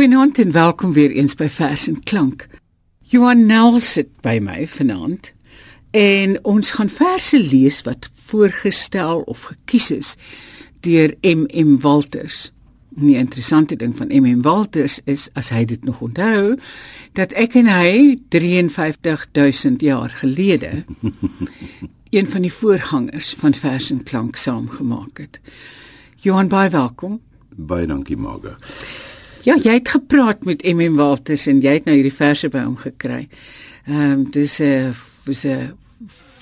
Goeienaand en welkom weer eens by Vers en Klank. Johan Nel sit by my vanaand en ons gaan verse lees wat voorgestel of gekies is deur MM Walters. Die interessante ding van MM Walters is as hy dit nog onthou dat ek en hy 53000 jaar gelede een van die voorgangers van Vers en Klank saamgemaak het. Johan baie welkom. Baie dankie Marga. Ja, jy het gepraat met MM Walters en jy het nou hierdie verse by hom gekry. Ehm um, dis 'n was 'n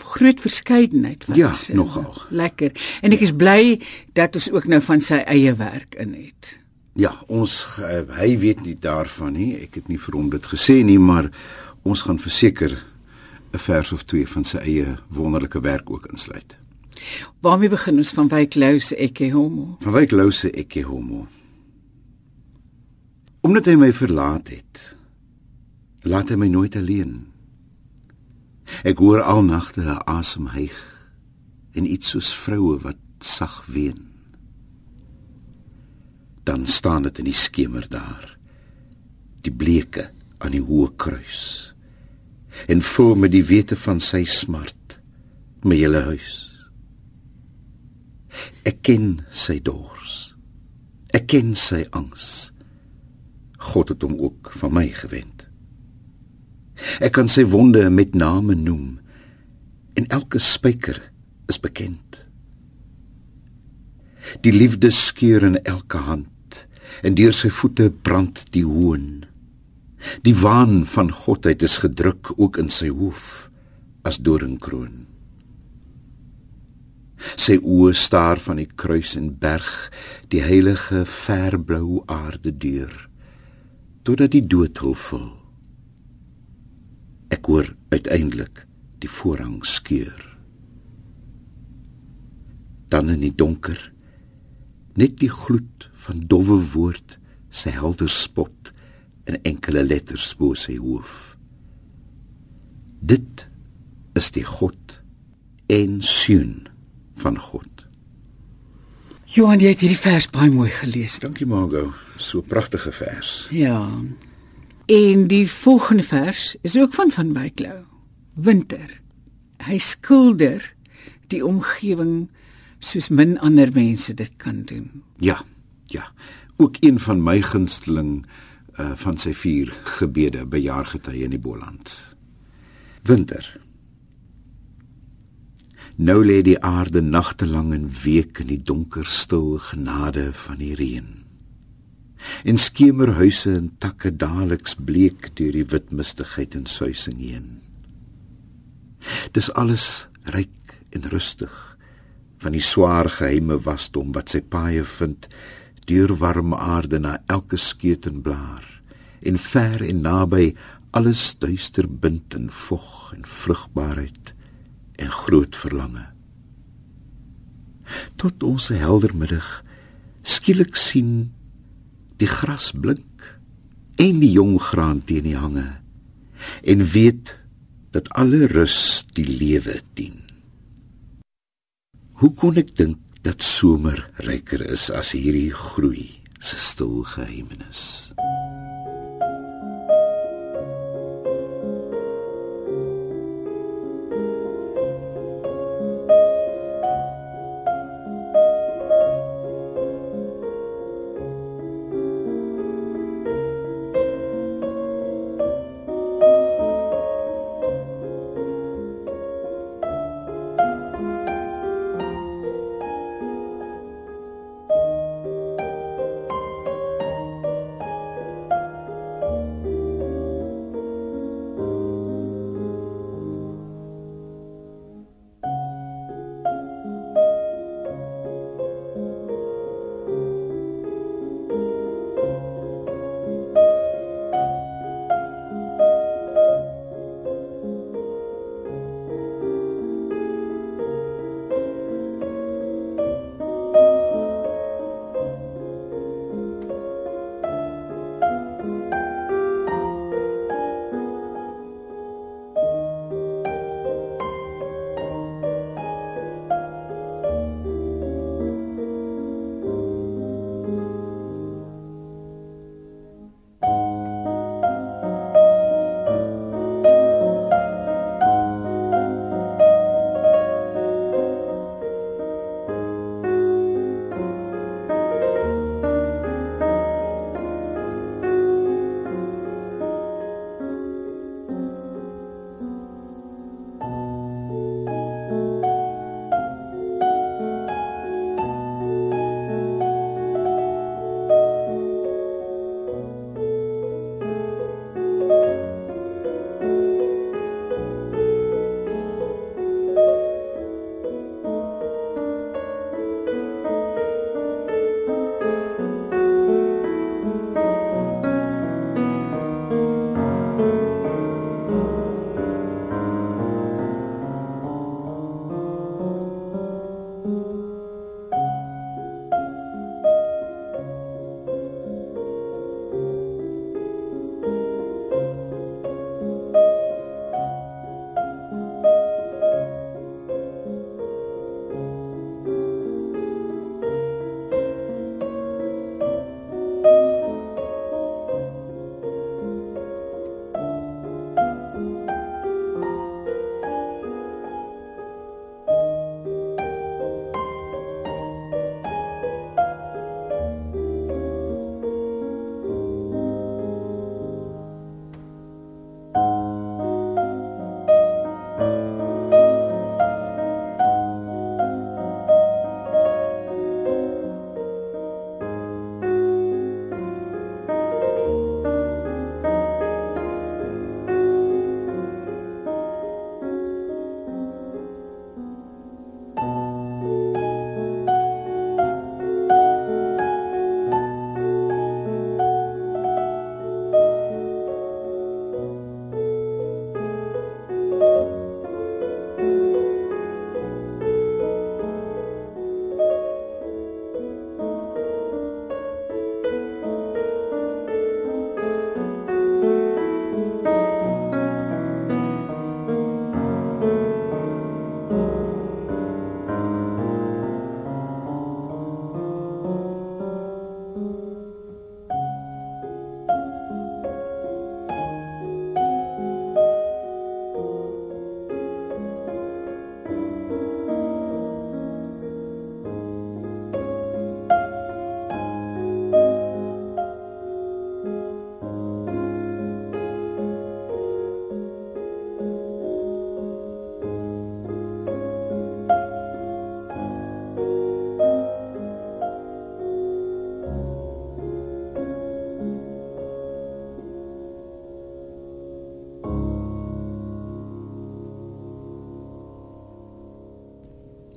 groot verskeidenheid van Ja, nogal. Lekker. En ek is bly dat ons ook nou van sy eie werk in het. Ja, ons uh, hy weet nie daarvan nie. Ek het nie vir hom dit gesê nie, maar ons gaan verseker 'n vers of twee van sy eie wonderlike werk ook insluit. Waarmee begin ons van Wyk Lou se Ecce Homo? Van Wyk Lou se Ecce Homo. Omdat hy my verlaat het, laat hy my nooit alleen. Ek hoor al nagte 'n asem hyg en iets soos vroue wat sag ween. Dan staan dit in die skemer daar, die bleeke aan die hoë kruis. En vul met die wete van sy smart my hele huis. Ek ken sy dors. Ek ken sy angs. God het hom ook van my gewend. Ek kan sy wonde met name noem en elke spyker is bekend. Die liefde skeur in elke hand en deur sy voete brand die hoon. Die waan van godheid is gedruk ook in sy hoof as doringkroon. Sy oë staar van die kruis en berg die heilige verblou aarde deur totdat die dood hul vul. Ek hoor uiteindelik die voorhang skeur. Dan in die donker net die gloed van dowwe woord sy helder spot in enkele letters bo sy hoof. Dit is die God en seun van God. Johan, jy het hierdie vers baie mooi gelees. Dankie Margo, so pragtige vers. Ja. En die volgende vers is ook van van Wyklou. Winter. Hy skilder die omgewing soos min ander mense dit kan doen. Ja. Ja. Ook een van my gunsteling uh van sy vier gebede by jaargety in die Boland. Winter. Nou lê die aarde nagte lank en week in die donker stil genade van die reën. En skemerhuise en takke daaliks bleek deur die wit mistigheid en suising heen. Dis alles ryk en rustig van die swaar geheime wasdom wat sy paaie vind deur warm aarde na elke skeut en blaar en ver en naby alles duister bind in vog en vrugbaarheid en groot verlange. Tot ons helder middag skielik sien die gras blink en die jong graan teen die hange en weet dat alle rus die lewe dien. Hoe kon ek dink dat somer ryker is as hierdie groei se stil geheimenis?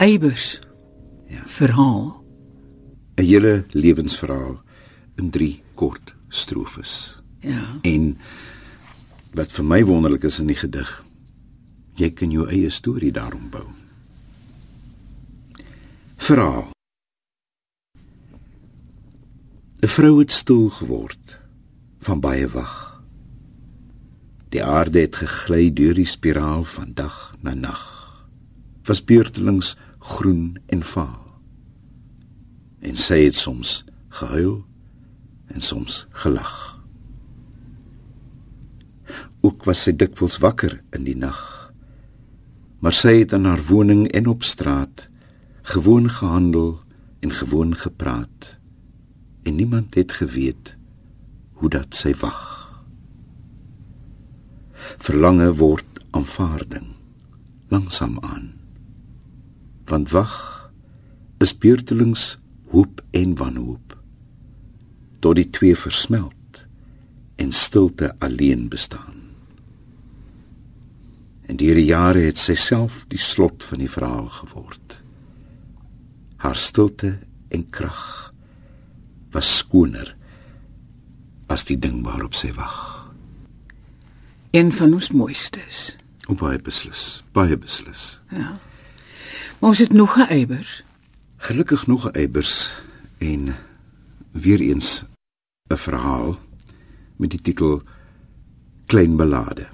Eybers. Ja. Verhaal. 'n Hele lewensverhaal in 3 kort strofes. Ja. En wat vir my wonderlik is in die gedig, jy kan jou eie storie daarom bou. Verhaal. 'n Vrou het stil geword van baie wag. Die aarde het gegly deur die spiraal van dag na nag. Was beurtelings groen en vaal. En sy het soms gehuil en soms gelag. Ook was sy dikwels wakker in die nag. Maar sy het in haar woning en op straat gewoon gehandel en gewoon gepraat. En niemand het geweet hoe dat sy wag. Verlange word aanvaarding langsam aan. Want wag is beurtelings hoop en wanhoop tot die twee versmelt en stilte alleen bestaan. En deur die jare het sy self die slot van die verhaal geword. Haar stilte en krag was skoner as die ding waarop sy wag. Een van ons mooistes. O baie beslis, baie beslis. Ja. Maar ons het nog 'n Eybers. Gelukkig nog 'n eibers en weer eens 'n verhaal met die titel Klein ballade.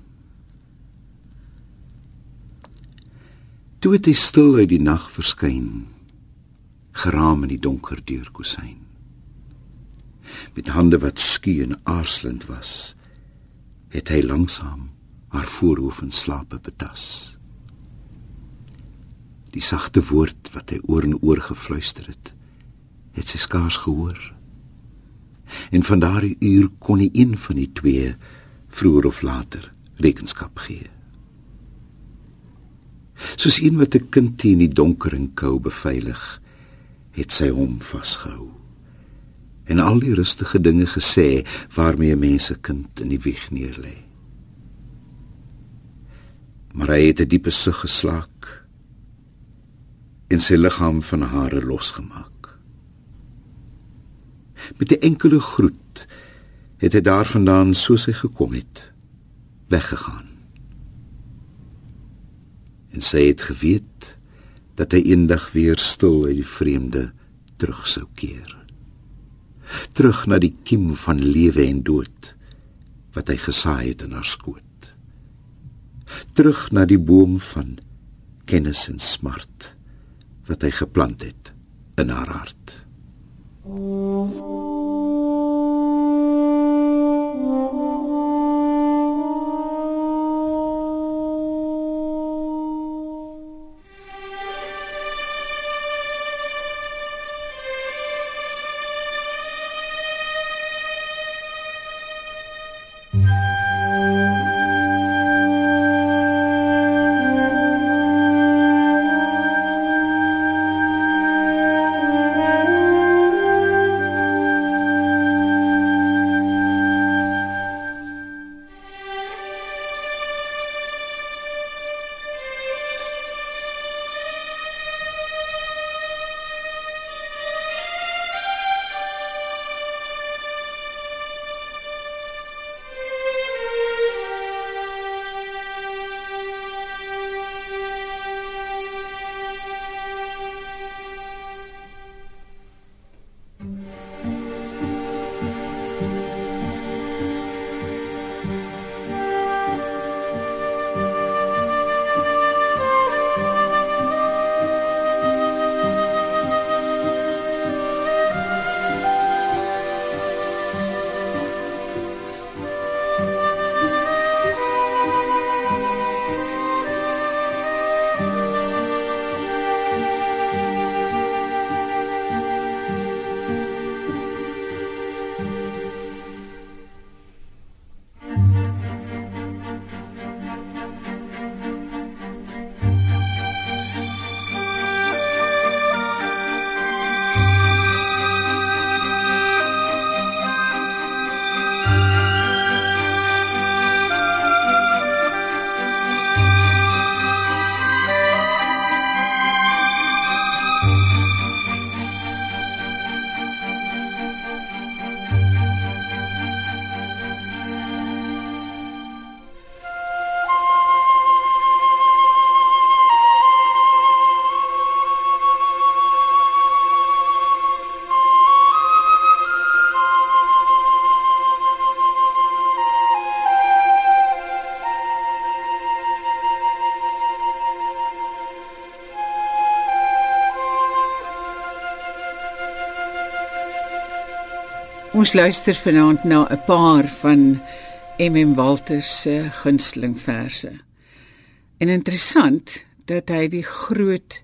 Toe het hy stil uit die nag verskyn, geraam in die donker deurkusyn. Met hande wat skie en aarslend was, het hy langsaam haar voorhoof in slape betas. Die sagte woord wat hy oor en oor gefluister het, het sy skaars gehoor. En van daardie uur kon nie een van die twee vroeër of later rekenskap gee. Soos een wat 'n kind teen die donker en kou beveilig, het sy hom vasgehou. En al die rustige dinge gesê waarmee 'n mens 'n kind in die wieg neerlê. Maar hy het 'n diepe sug geslaak en sy liggaam van hare losgemaak. Met 'n enkele groet het hy daarvandaan soos hy gekom het weggegaan. En sy het geweet dat hy eendag weer stil uit die vreemde terug sou keer. Terug na die kiem van lewe en dood wat hy gesaai het in haar skoot. Terug na die boom van kennis en smart wat hy geplant het in haar hart. Ons luister vanaand na 'n paar van MM Walter se gunsteling verse. En interessant dat hy die groot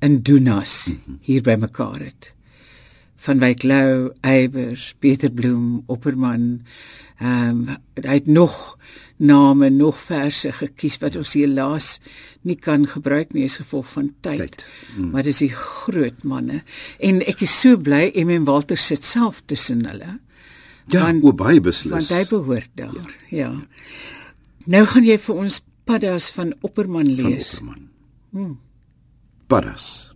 Indunas hier bymekaar het. Van Wyk Lou, Eybers, Pieter Bloem, Opperman. Ehm um, hy het nog name, nog verse gekies wat ons helaas nie kan gebruik nie as gevolg van tyd. tyd. Mm. Maar dis die groot manne en ek is so bly MM Walter sit self tussen hulle. Ja, want, o baie beslis. Want hy behoort daar. Ja. ja. Nou gaan jy vir ons Paddas van Opperman lees. Van Opperman. Hmm. Paddas.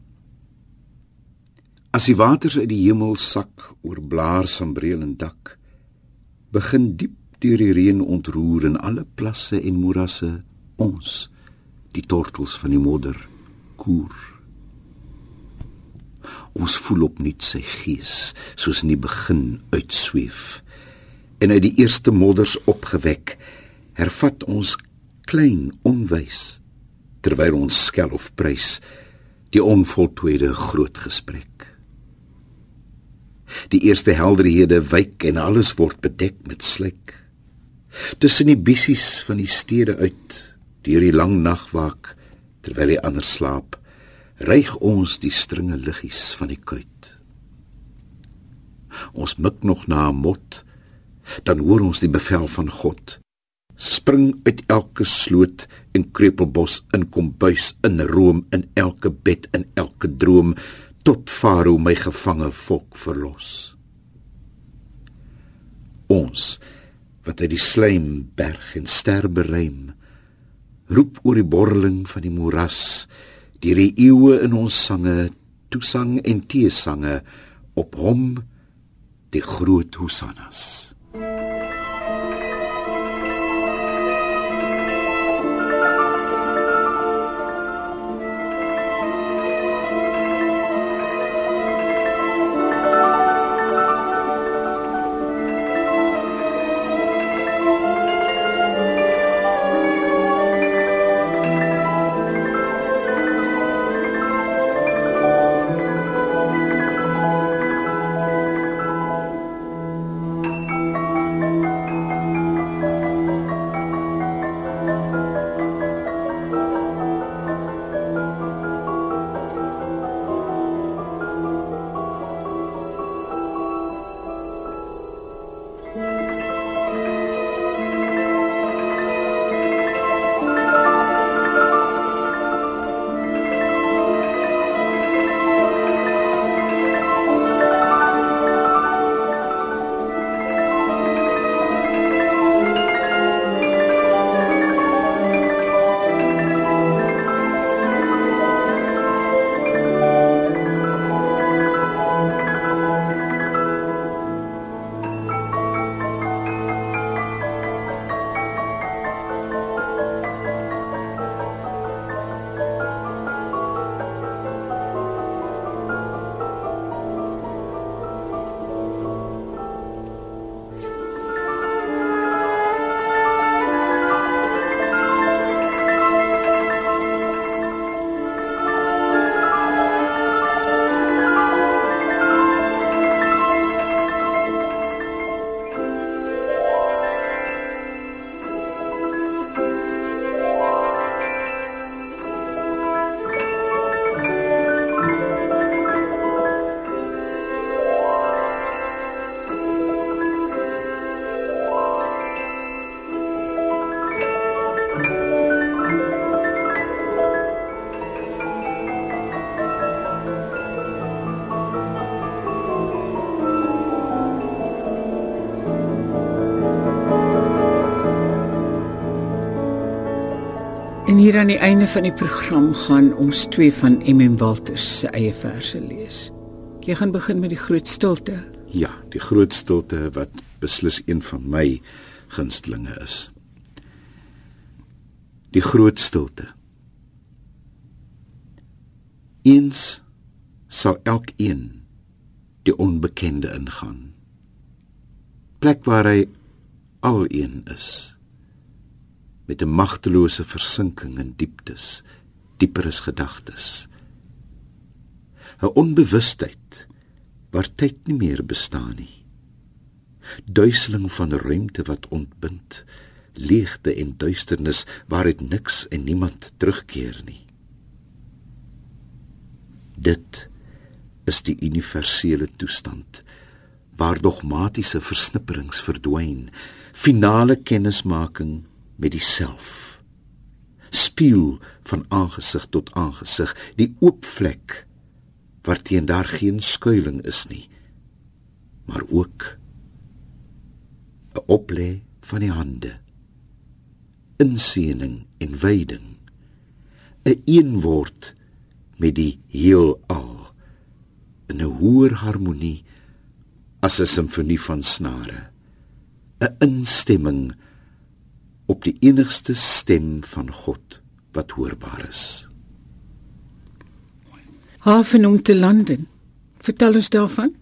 As die waters uit die hemel sak oor blaars en breel en dak, begin diep deur die reën ontroer in alle plasse en morasse ons die tortels van die modder koer. Ons voel op nuut sy gees soos in die begin uitsweef en uit die eerste modders opgewek hervat ons klein onwys terwyl ons skel of prys die onvoltooide groot gesprek die eerste helderhede wyk en alles word bedek met slyk tussen die bissies van die stede uit deur die lang nag waak terwyl die ander slaap reig ons die stringe liggies van die kuit. Ons mik nog na 'n mot dan hoor ons die bevel van God. Spring uit elke sloot en krepelbos in kombuis in room in elke bed in elke droom tot farao my gevange volk verlos. Ons wat uit die slaim berg en ster bereim roep oor die borreling van die moeras deur die eeue in ons sange toesang en teesange op hom die groot hosannas En hier aan die einde van die program gaan ons twee van MM Walters se eie verse lees. Jy gaan begin met die groot stilte. Ja, die groot stilte wat beslis een van my gunstelinge is. Die groot stilte. Eens sal elkeen die onbekende ingaan. Plek waar hy al een is met 'n magtelose versinking in dieptes, dieper as gedagtes. 'n Onbewustheid waar tyd nie meer bestaan nie. duiseling van ruimte wat ontbind, leegte en duisternis waaruit niks en niemand terugkeer nie. Dit is die universele toestand waar dogmatiese versnipperings verdwyn, finale kennismaking met die self. Spieël van aangesig tot aangesig, die oop vlek waarteen daar geen skuilings is nie, maar ook 'n oplê van die hande, inseëning en wyding, 'n een eenword met die heelal in 'n hoër harmonie as 'n simfonie van snare 'n instemming op die enigste stem van God wat hoorbaar is. Haven om te landen. Vertel ons daarvan.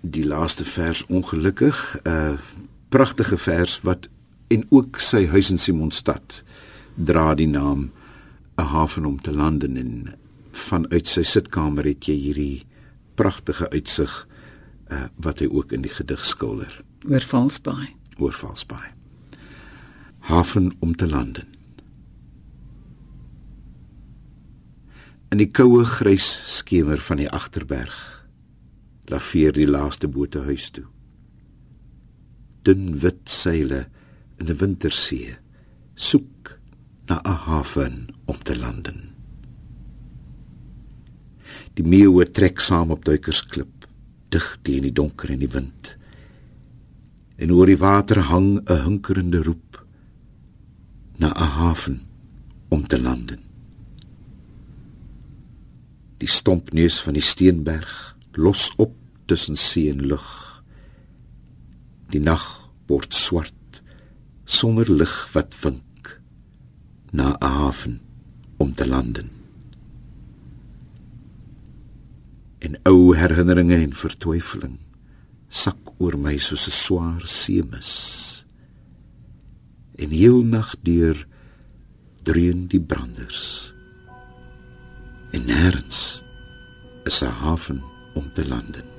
Die laaste vers ongelukkig 'n uh, pragtige vers wat en ook sy huis in Simonstad dra die naam 'n haven om te landen. En vanuit sy sitkamer het jy hierdie pragtige uitsig uh, wat hy ook in die gedig skilder. Oor Valsbaai. Oor Valsbaai haven om te landen. In die koue grys skemer van die agterberg laveer die laaste bote huis toe. Dun wit seile in 'n wintersee soek na 'n haven om te landen. Die meeuwe trek saam op duikersklip, dig teen die donker en die wind. En oor die water hang 'n hunkerende roep na 'n haven om te land. Die stompneus van die steenberg los op tussen see en lug. Die nag word swart sonder lig wat wink na 'n haven om te land. en ou herinneringe en vertwyfeling sak oor my soos 'n swaar seemis. En heel nag deur dreun die branders. En nêrens is 'n haven om te lande.